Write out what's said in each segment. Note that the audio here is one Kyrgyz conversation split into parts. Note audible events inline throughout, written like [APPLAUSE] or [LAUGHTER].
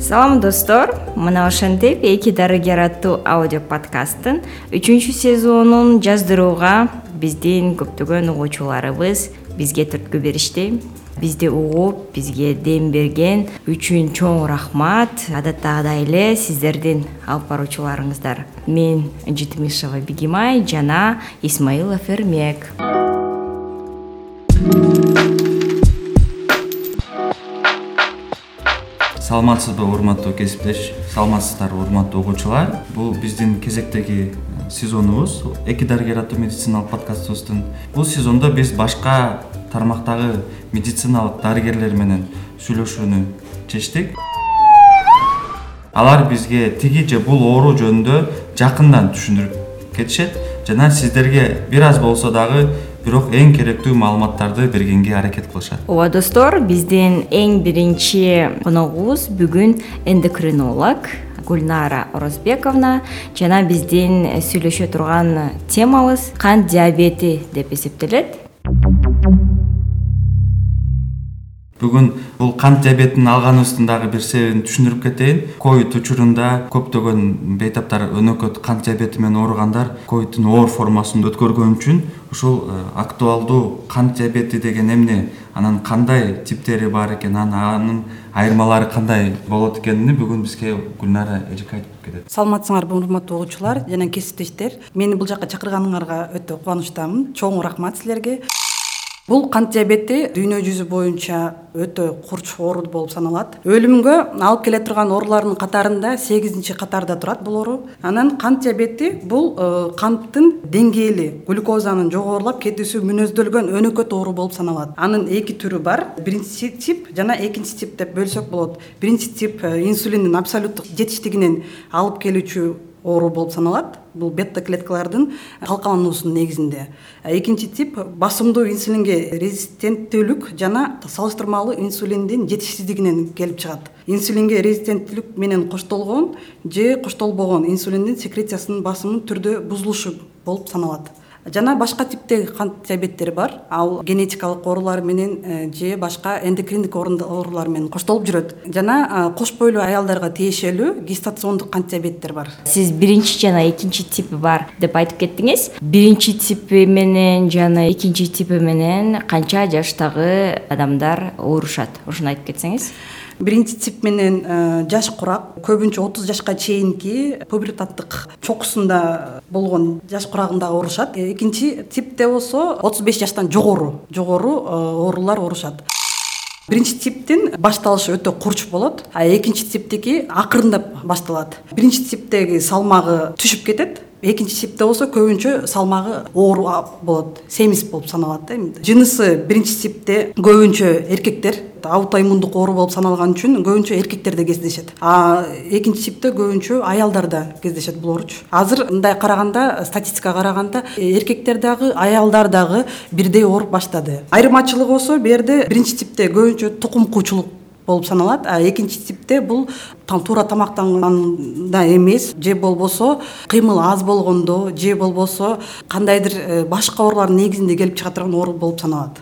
салам достор. Мына ошентип эки дарыгер аттуу аудио подкасттын үчүнчү сезонун жаздырууга биздин көптөгөн угуучуларыбыз бизге түрткү беришти. Бизди угуп бизге дем берген үчүн чоң рахмат адаттагыдай эле сиздердин алып баруучуларыңыздар. Мен житимишева бегимай жана исмаилов эрмек саламатсызбы урматтуу кесиптеш? Саламатсыздарбы урматтуу угуучулар бул биздин кезектеги сезонубуз. Эки дарыгер аттуу медициналык подкастыбыздын. Бул сезондо биз башка тармактагы медициналык дарыгерлер менен сүйлөшүүнү чечтик. Алар бизге тиги же бул оору жөнүндө жакындан түшүндүрүп кетишет. Жана сиздерге бир аз болсо дагы бирок эң керектүү маалыматтарды бергенге аракет кылышат. Ооба достор биздин эң биринчи коногубуз бүгүн эндокринолог гүлнара орозбековна жана биздин сүйлөшө турган темабыз кант диабети деп эсептелет бүгүн бул кант диабетин алганыбыздын дагы бир себебин түшүндүрүп кетейин. Ковид учурунда көптөгөн бейтаптар өнөкөт кант диабети менен ооругандар ковиддин оор формасын өткөргөн үчүн ушул э, актуалдуу кант диабети деген эмне анан кандай типтери бар экен анын айырмалары кандай болот экенин бүгүн бизге гүлнара эжеке айтып кетет. Саламатсыңарбы урматтуу угуучулар жана кесиптештер. Мени бул жака чакырганыңарга өтө кубанычтамын. Чоң рахмат силерге бул кант диабети дүйнө жүзү боюнча өтө курч оору болуп саналат. Өлүмгө алып келе турган оорулардын катарында сегизинчи катарда турат бул оору. Анан кант диабети бул э, канттын деңгээли глюкозанын жогорулап кетүүсү мүнөздөлгөн өнөкөт оору болуп саналат. Анын эки түрү бар. Биринчи тип жана экинчи тип деп бөлсөк болот. Биринчи тип э, инсулиндин абсолюттук жетиштигинен алып келүүчү оору болуп саналат. Бул бета клеткалардын калкалануусунун негизинде экинчи тип басымдуу инсулинге резистенттүүлүк жана салыштырмалуу инсулиндин жетишсиздигинен келип чыгат. Инсулинге резистенттүүлүк менен коштолгон же коштолбогон инсулиндин секрециясынын басымы түрдө бузулушу болуп саналат жана башка типтеги кант диабеттери бар. Ал генетикалык оорулар менен э, же башка эндокриндик оорулар менен коштолуп жүрөт. Жана кош бойлуу аялдарга тиешелүү гестациондук кант диабеттер бар. Сиз биринчи жана экинчи типи бар деп айтып кеттиңиз. Биринчи типи менен жана экинчи типи менен канча жаштагы адамдар оорушат? Ошону айтып кетсеңиз биринчи тип менен э, жаш курак көбүнчө отуз жашка чейинки пубертаттык чокусунда болгон жаш курагында оорушат э, экинчи типте болсо отуз беш жаштан жогору жогору э, оорулар оорушат биринчи типтин башталышы өтө курч болот а экинчи типтики акырындап башталат. Биринчи типтеги салмагы түшүп кетет экинчи типте болсо көбүнчө салмагы оор болот семиз болуп саналат да жынысы биринчи типте көбүнчө эркектер аутоиммундук оору болуп саналган үчүн көбүнчө эркектерде кездешет. А экинчи типте көбүнчө аялдарда кездешет бул ооручу азыр мындай караганда статистикага караганда эркектер дагы аялдар дагы бирдей ооруп баштады. Айырмачылыгы болсо бул жерде биринчи типте көбүнчө тукум куучулук болуп саналат. Экинчи типте бул туура тамактанганда эмес же болбосо кыймыл аз болгондо же болбосо кандайдыр э, башка оорулардын негизинде келип чыга турган оору болуп саналат.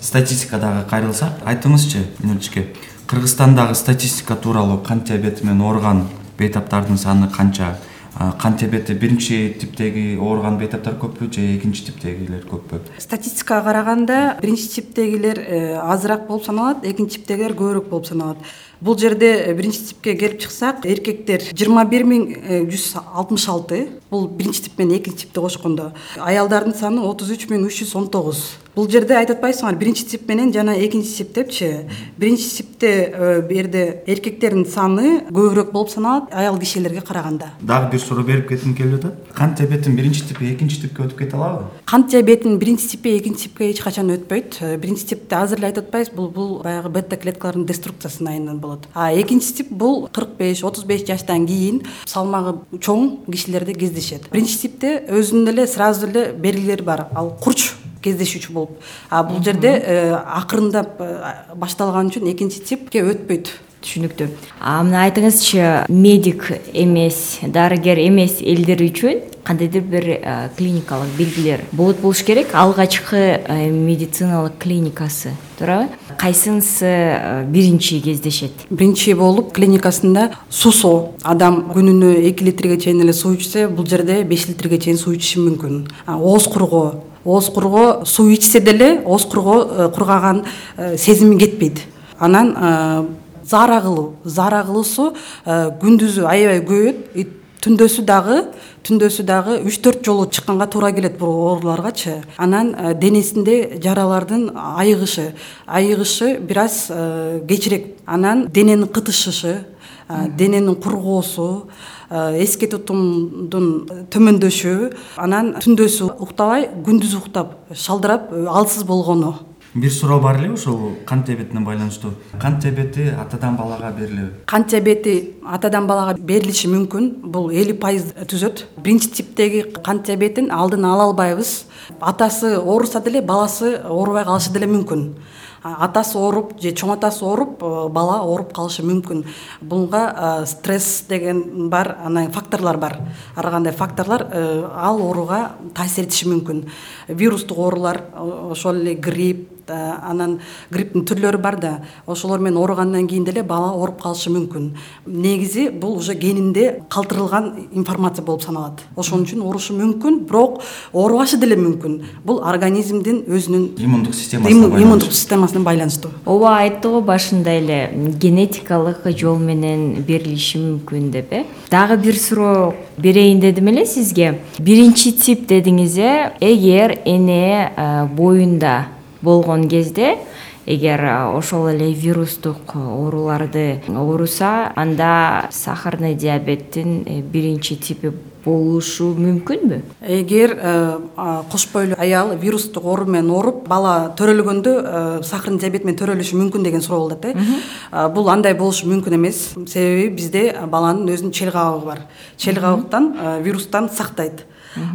Статистика дагы кайрылсак айтыңызчы мүнөчке кыргызстандагы статистика тууралуу кант диабети менен ооруган бейтаптардын саны канча кант диабети биринчи типтеги ооруган бейтаптар көппү же экинчи типтегилер көппү? Статистикага караганда биринчи типтегилер э, азыраак болуп саналат экинчи типтегилер көбүрөөк болуп саналат бул жерде э, биринчи типке келип чыксак эркектер жыйырма бир миң э, жүз алтымыш алты. Бул биринчи тип менен экинчи типти кошкондо. Аялдардын саны отуз үч миң үч жүз он тогуз. Бул жерде айтып атпайсыңарбы биринчи тип менен жана экинчи тип депчи. Биринчи типте э, бул жерде эркектердин саны көбүрөөк болуп саналат аял кишилерге караганда. Дагы бир суроо берип кетким келип атат. Кант диабетин биринчи типи экинчи типке өтүп кете алабы? Кант диабетин биринчи типи экинчи типке эч качан өтпөйт. Биринчи типте азыр эле айтып атпайбызбы бул бул баягы бета клеткалардын деструкциясынын айынан болот а экинчи тип бул кырк беш отуз беш жаштан кийин салмагы чоң кишилерде кездешет. Биринчи типте өзүнүн эле сразу эле белгилери бар. Ал курч кездешүүчү болуп. А бул жерде э, акырындап э, башталган үчүн экинчи типке өтпөйт түшүнүктүү. А мына айтыңызчы медик эмес дарыгер эмес элдер үчүн кандайдыр бир клиникалык белгилер болот болуш керек. Алгачкы медициналык клиникасы туурабы? Кайсынысы биринчи кездешет? Биринчи болуп клиникасында суусоо адам күнүнө эки литрге чейин эле суу ичсе бул жерде беш литрге чейин суу ичиши мүмкүн. Ооз кургоо. Ооз кургоо суу ичсе деле ооз кургоо кургаган сезими кетпейт. Анан заара кылуу заара кылуусу күндүзү аябай көбөйөт түндөсү дагы түндөсү дагы үч төрт жолу чыкканга туура келет бул ооруларгачы. Анан денесинде жаралардын айыгышы айыгышы бир аз кечирээк анан дененин кытышышы дененин кургоосу эске тутумдун төмөндөшү. Анан түндөсү уктабай күндүзү уктап шалдырап алсыз болгону бир суроо бар элеби ушул кант диабетине байланыштуу. Кант диабети атадан балага берилеби. Кант диабети атадан балага берилиши мүмкүн. Бул элүү пайыз түзөт. Биринчи типтеги кант диабетин алдын ала албайбыз. Атасы ооруса деле баласы оорубай калышы деле мүмкүн атасы ооруп же чоң атасы ооруп э, бала ооруп калышы мүмкүн. Буга э, стресс деген бар анан факторлор бар. Ар кандай факторлор э, ал ооруга таасир этиши мүмкүн. Вирустук оорулар ошол эле грипп анан грипптин түрлөрү бар да. Ошолор менен ооругандан кийин деле бала ооруп калышы мүмкүн. Негизи бул уже генинде калтырылган информация болуп саналат. Ошон үчүн оорушу мүмкүн бирок оорубашы деле мүмкүн. Бул организмдин өзүнүн иммундук системасына иммундук байланыштуу. Ооба айтты го башында эле генетикалык жол менен берилиши мүмкүн деп э. Дагы бир суроо берейин дедим эле сизге. Биринчи тип дедиңиз э. Эгер эне боюнда болгон кезде эгер ошол эле вирустук ооруларды ооруса анда сахарный диабеттин э, биринчи типи болушу мүмкүнбү эгер э, кош бойлуу аял вирустук оору менен ооруп бала төрөлгөндө э, сахарный диабет менен төрөлүшү мүмкүн деген суроо болуп атат э бул андай болушу мүмкүн эмес. Себеби бизде баланын өзүнүн чел кабыгы бар. Чел кабыктан вирустан сактайт.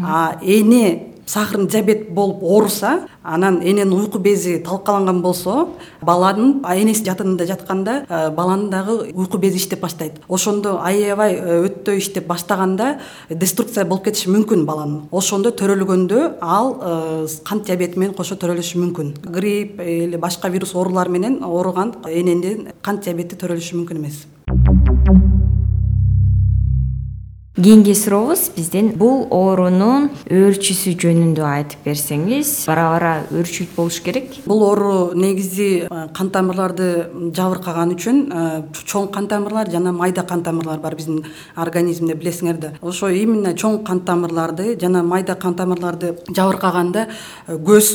А эне сахарный диабет болуп ооруса анан эненин уйку бези талкаланган болсо баланын энеси жатырында жатканда э, баланын дагы уйку бези иштеп баштайт. Ошондо аябай э, өтө иштеп баштаганда деструкция болуп кетиши мүмкүн баланын. Ошондо төрөлгөндө ал э, кант диабети менен кошо төрөлүшү мүмкүн. Грипп или башка вирус оорулар менен ооруган эненин кант диабети төрөлүшү мүмкүн эмес кийинки сурообуз бизден бул оорунун өөрчүсү жөнүндө айтып берсеңиз бара бара өөрчүйт болуш керек. Бул оору негизи э, кан тамырларды жабыркаган үчүн э, чоң кан тамырлар жана майда кан тамырлар бар биздин организмде билесиңер да. Ошо именно чоң кан тамырларды жана майда кан тамырларды жабыркаганда э, көз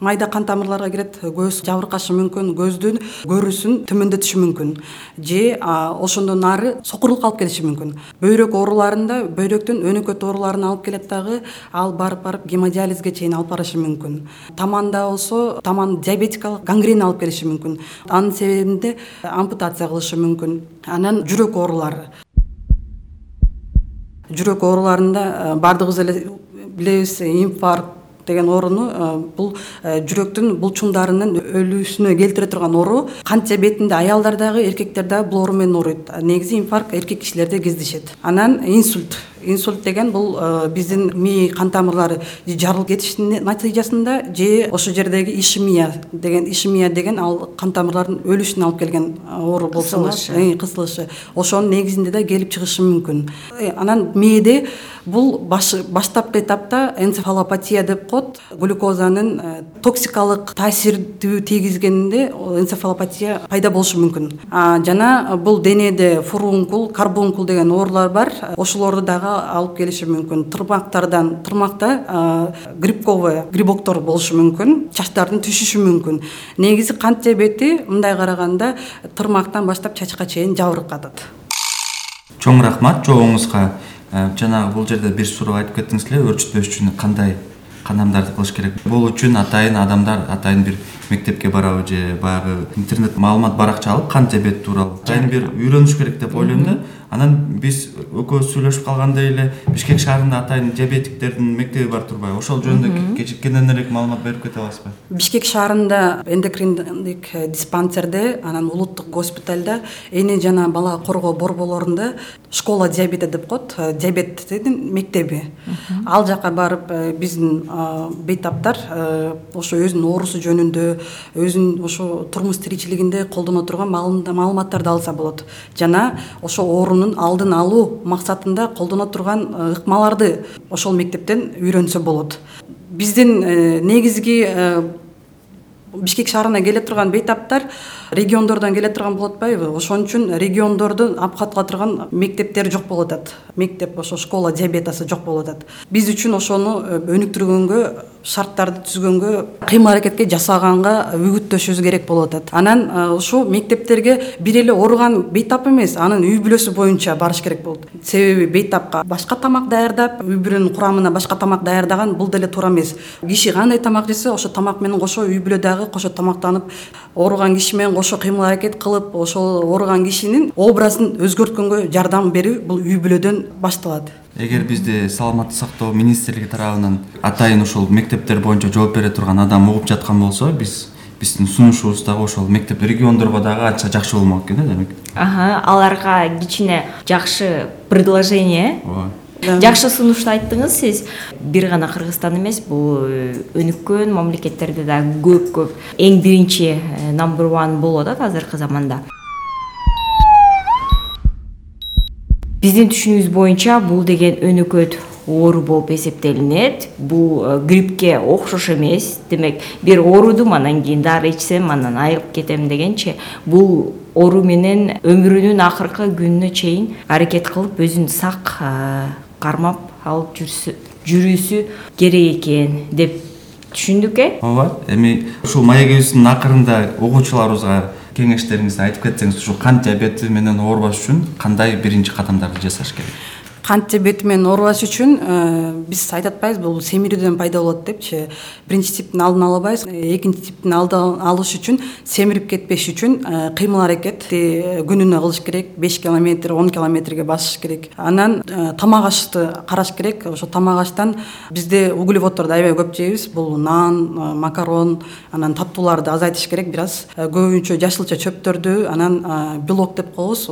майда кан тамырларга кирет көз жабыркашы мүмкүн көздүн көрүүсүн төмөндөтүшү мүмкүн. Же ошондон ары сокурлукка алып келиши мүмкүн. Бөйрөк ооруларында бөйрөктүн өнөкөт ооруларына алып келет дагы ал барып барып гемодиализге чейин алып барышы мүмкүн. Таманда болсо таман диабетикалык гангрена алып келиши мүмкүн. Анын себебинде ампутация кылышы мүмкүн. Анан жүрөк оорулары. Жүрөк ооруларында баардыгыбыз эле билебиз инфаркт деген ооруну э, бул э, жүрөктүн булчуңдарынын өлүүсүнө келтире турган оору кант диабетинде аялдар дагы эркектер дагы бул оору менен ооруйт. Негизи инфаркт эркек кишилерде кездешет. Анан инсульт инсульт деген бул э, биздин мээ кан тамырлары жарылып кетишинин натыйжасында же ошол жердеги ишемия деген ишемия деген ал кан тамырлардын өлүшүнө алып келген оору болуп саналат кысылышы. Ошонун негизинде да келип чыгышы мүмкүн. Анан мээде бул баштапкы этапта энцефалопатия деп коет глюкозанын э, токсикалык таасирдүү тийгизгенинде энцефалопатия пайда болушу мүмкүн. Жана бул денеде фурункул карбункул деген оорулар бар. Ошолорду дагы алып келиши мүмкүн. Тырмактардан тырмакта грибковый грибоктор болушу мүмкүн чачтардын түшүшү мүмкүн. Негизи кант диабети мындай караганда тырмактан баштап чачка чейин жабыркатат чоң рахмат жообуңузга жанагы бул жерде бир суроо айтып кеттиңиз эле өөрчүтпөш үчүн кандай кадамдарды кылыш керек? Бул үчүн атайын адамдар атайын бир мектепке барабы же баягы интернет маалымат баракча алып кант диабети тууралуу. Атайын бир үйрөнүш керек деп ойлойм да анан биз экөөбүз сүйлөшүп калгандай эле бишкек шаарында атайын диабетиктердин мектеби бар турбайбы. Ошол жөнүндө кененирээк маалымат берип кете аласызбы? Бишкек шаарында эндокриндик диспансерде анан улуттук госпиталда эне жана бала коргоо борборлорунда школа диабета деп коет э, диабеттин мектеби. Ал жака барып э, биздин бейтаптар э, ошо өзүнүн оорусу жөнүндө өзүнүн ошо турмуш тиричилигинде колдоно турган маалыматтарды алса болот. Жана ошол алдын алуу максатында колдоно турган ыкмаларды ошол мектептен үйрөнсө болот. Биздин негизги бишкек шаарына келе турган бейтаптар региондордон келе турган болуп атпайбы ошон үчүн региондордун апкатыла турган мектептери жок болуп атат. Мектеп ошо школа диабетасы жок болуп атат. Биз үчүн ошону э, өнүктүргөнгө шарттарды түзгөнгө кыймыл аракетке жасаганга үгүттөшүбүз керек болуп атат. Анан э, ушул мектептерге бир эле ооруган бейтап эмес анын үй бүлөсү боюнча барыш керек болот. Себеби бейтапка башка тамак даярдап үй бүлөнүн курамына башка тамак даярдаган бул деле туура эмес. Киши кандай тамак жесе ошол тамак менен кошо үй бүлө дагы кошо тамактанып ооруган киши менен кошо кыймыл аракет кылып ошол ооруган кишинин образын өзгөрткөнгө жардам берүү бул үй бүлөдөн башталат. Эгер бизди саламаттык сактоо министрлиги тарабынан атайын ушул мектептер боюнча жооп бере турган адам угуп жаткан болсо биз биздин сунушубуз дагы ошол мектеп региондорго дагы анча жакшы болмок экен э демек? Аларга кичине жакшы предложение. Э ооба жакшы сунушту айттыңыз сиз. Бир гана кыргызстан эмес бул э, өнүккөн мамлекеттерде дагы көп көп. Эң биринчи номер one болуп атат азыркы заманда. Биздин түшүнүгүбүз боюнча бул деген өнөкөт оору болуп эсептелинет. Бул э, гриппке окшош эмес. Демек бир оорудум анан кийин дары ичсем анан айыгып кетем дегенчи бул оору менен өмүрүнүн акыркы күнүнө чейин аракет кылып өзүн сак э, кармап алып жүрүүсү керек экен деп түшүндүк э? Ооба эми ушул маегибиздин акырында угуучуларыбызга кеңештериңизди айтып кетсеңиз ушул кант диабети менен оорубаш үчүн кандай биринчи кадамдарды жасаш керек кант диабети менен оорубаш үчүн э, биз айтып атпайбызбы бул семирүүдөн пайда болот депчи. Биринчи типтин алдын ала албайбыз экинчи типтин алдын алыш үчүн семирип кетпеш үчүн э, кыймыл аракетти күнүнө кылыш керек беш километр он километрге басыш керек. Анан э, тамак ашты караш керек ошо тамак аштан бизде углеводдорду аябай көп жейбиз. Бул нан макарон анан таттууларды азайтыш керек бир аз көбүнчө жашылча чөптөрдү анан белок деп коебуз.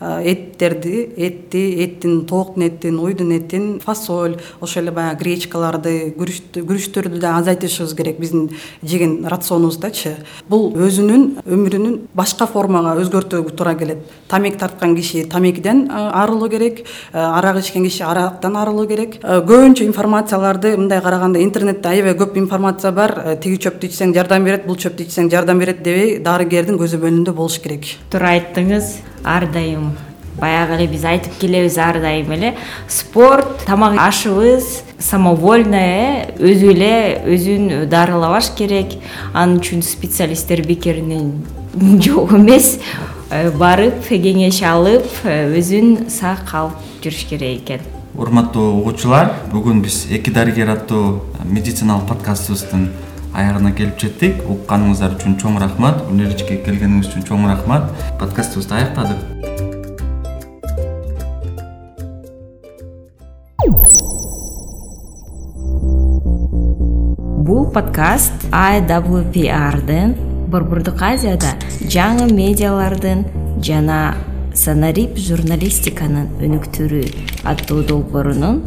Эттерди этти эттин этин уйдун этин фасоль ошол эле баягы гречкаларды күрүчтөрдү да азайтышыбыз керек биздин жеген рационубуздачы. Бул өзүнүн өмүрүнүн башка формага өзгөртүүгө туура келет. Тамеки тарткан киши тамекиден арылуу керек арак ичкен киши арактан арылуу керек. Көбүнчө информацияларды мындай караганда интернетте аябай көп информация бар. Тиги чөптү ичсең жардам берет бул чөптү ичсең жардам берет дебей дарыгердин көзөмөлүндө болуш керек. Туура айттыңыз ар дайым баягы эле биз айтып келебиз ар дайым эле. Спорт тамак ашыбыз самовольно э өзү эле өзүн дарылабаш керек. Ал үчүн специалисттер бекеринен [LAUGHS] жок эмес. Э, барып кеңеш алып э, өзүн сак алып жүрүш керек экен. Урматтуу угуучулар бүгүн биз эки дарыгер аттуу медициналык подкастыбыздын аягына келип жеттик. Укканыңыздар үчүн чоң рахмат үнеричке келгениңиз үчүн чоң рахмат. Подкастыбызды аяктадык подкаст iwprдын борбордук азияда жаңы медиалардын жана санарип журналистиканын өнүктүрүү аттуу долбоорунун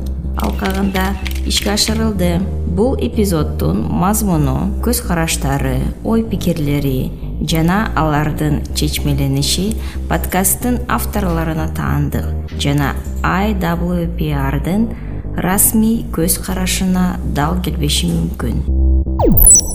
алкагында ишке ашырылды. Бул эпизоддун мазмуну көз караштары ой пикирлери жана алардын чечмелениши подкасттын авторлоруна таандык жана iwprдын расмий көз карашына дал келбеши мүмкүн Thank you.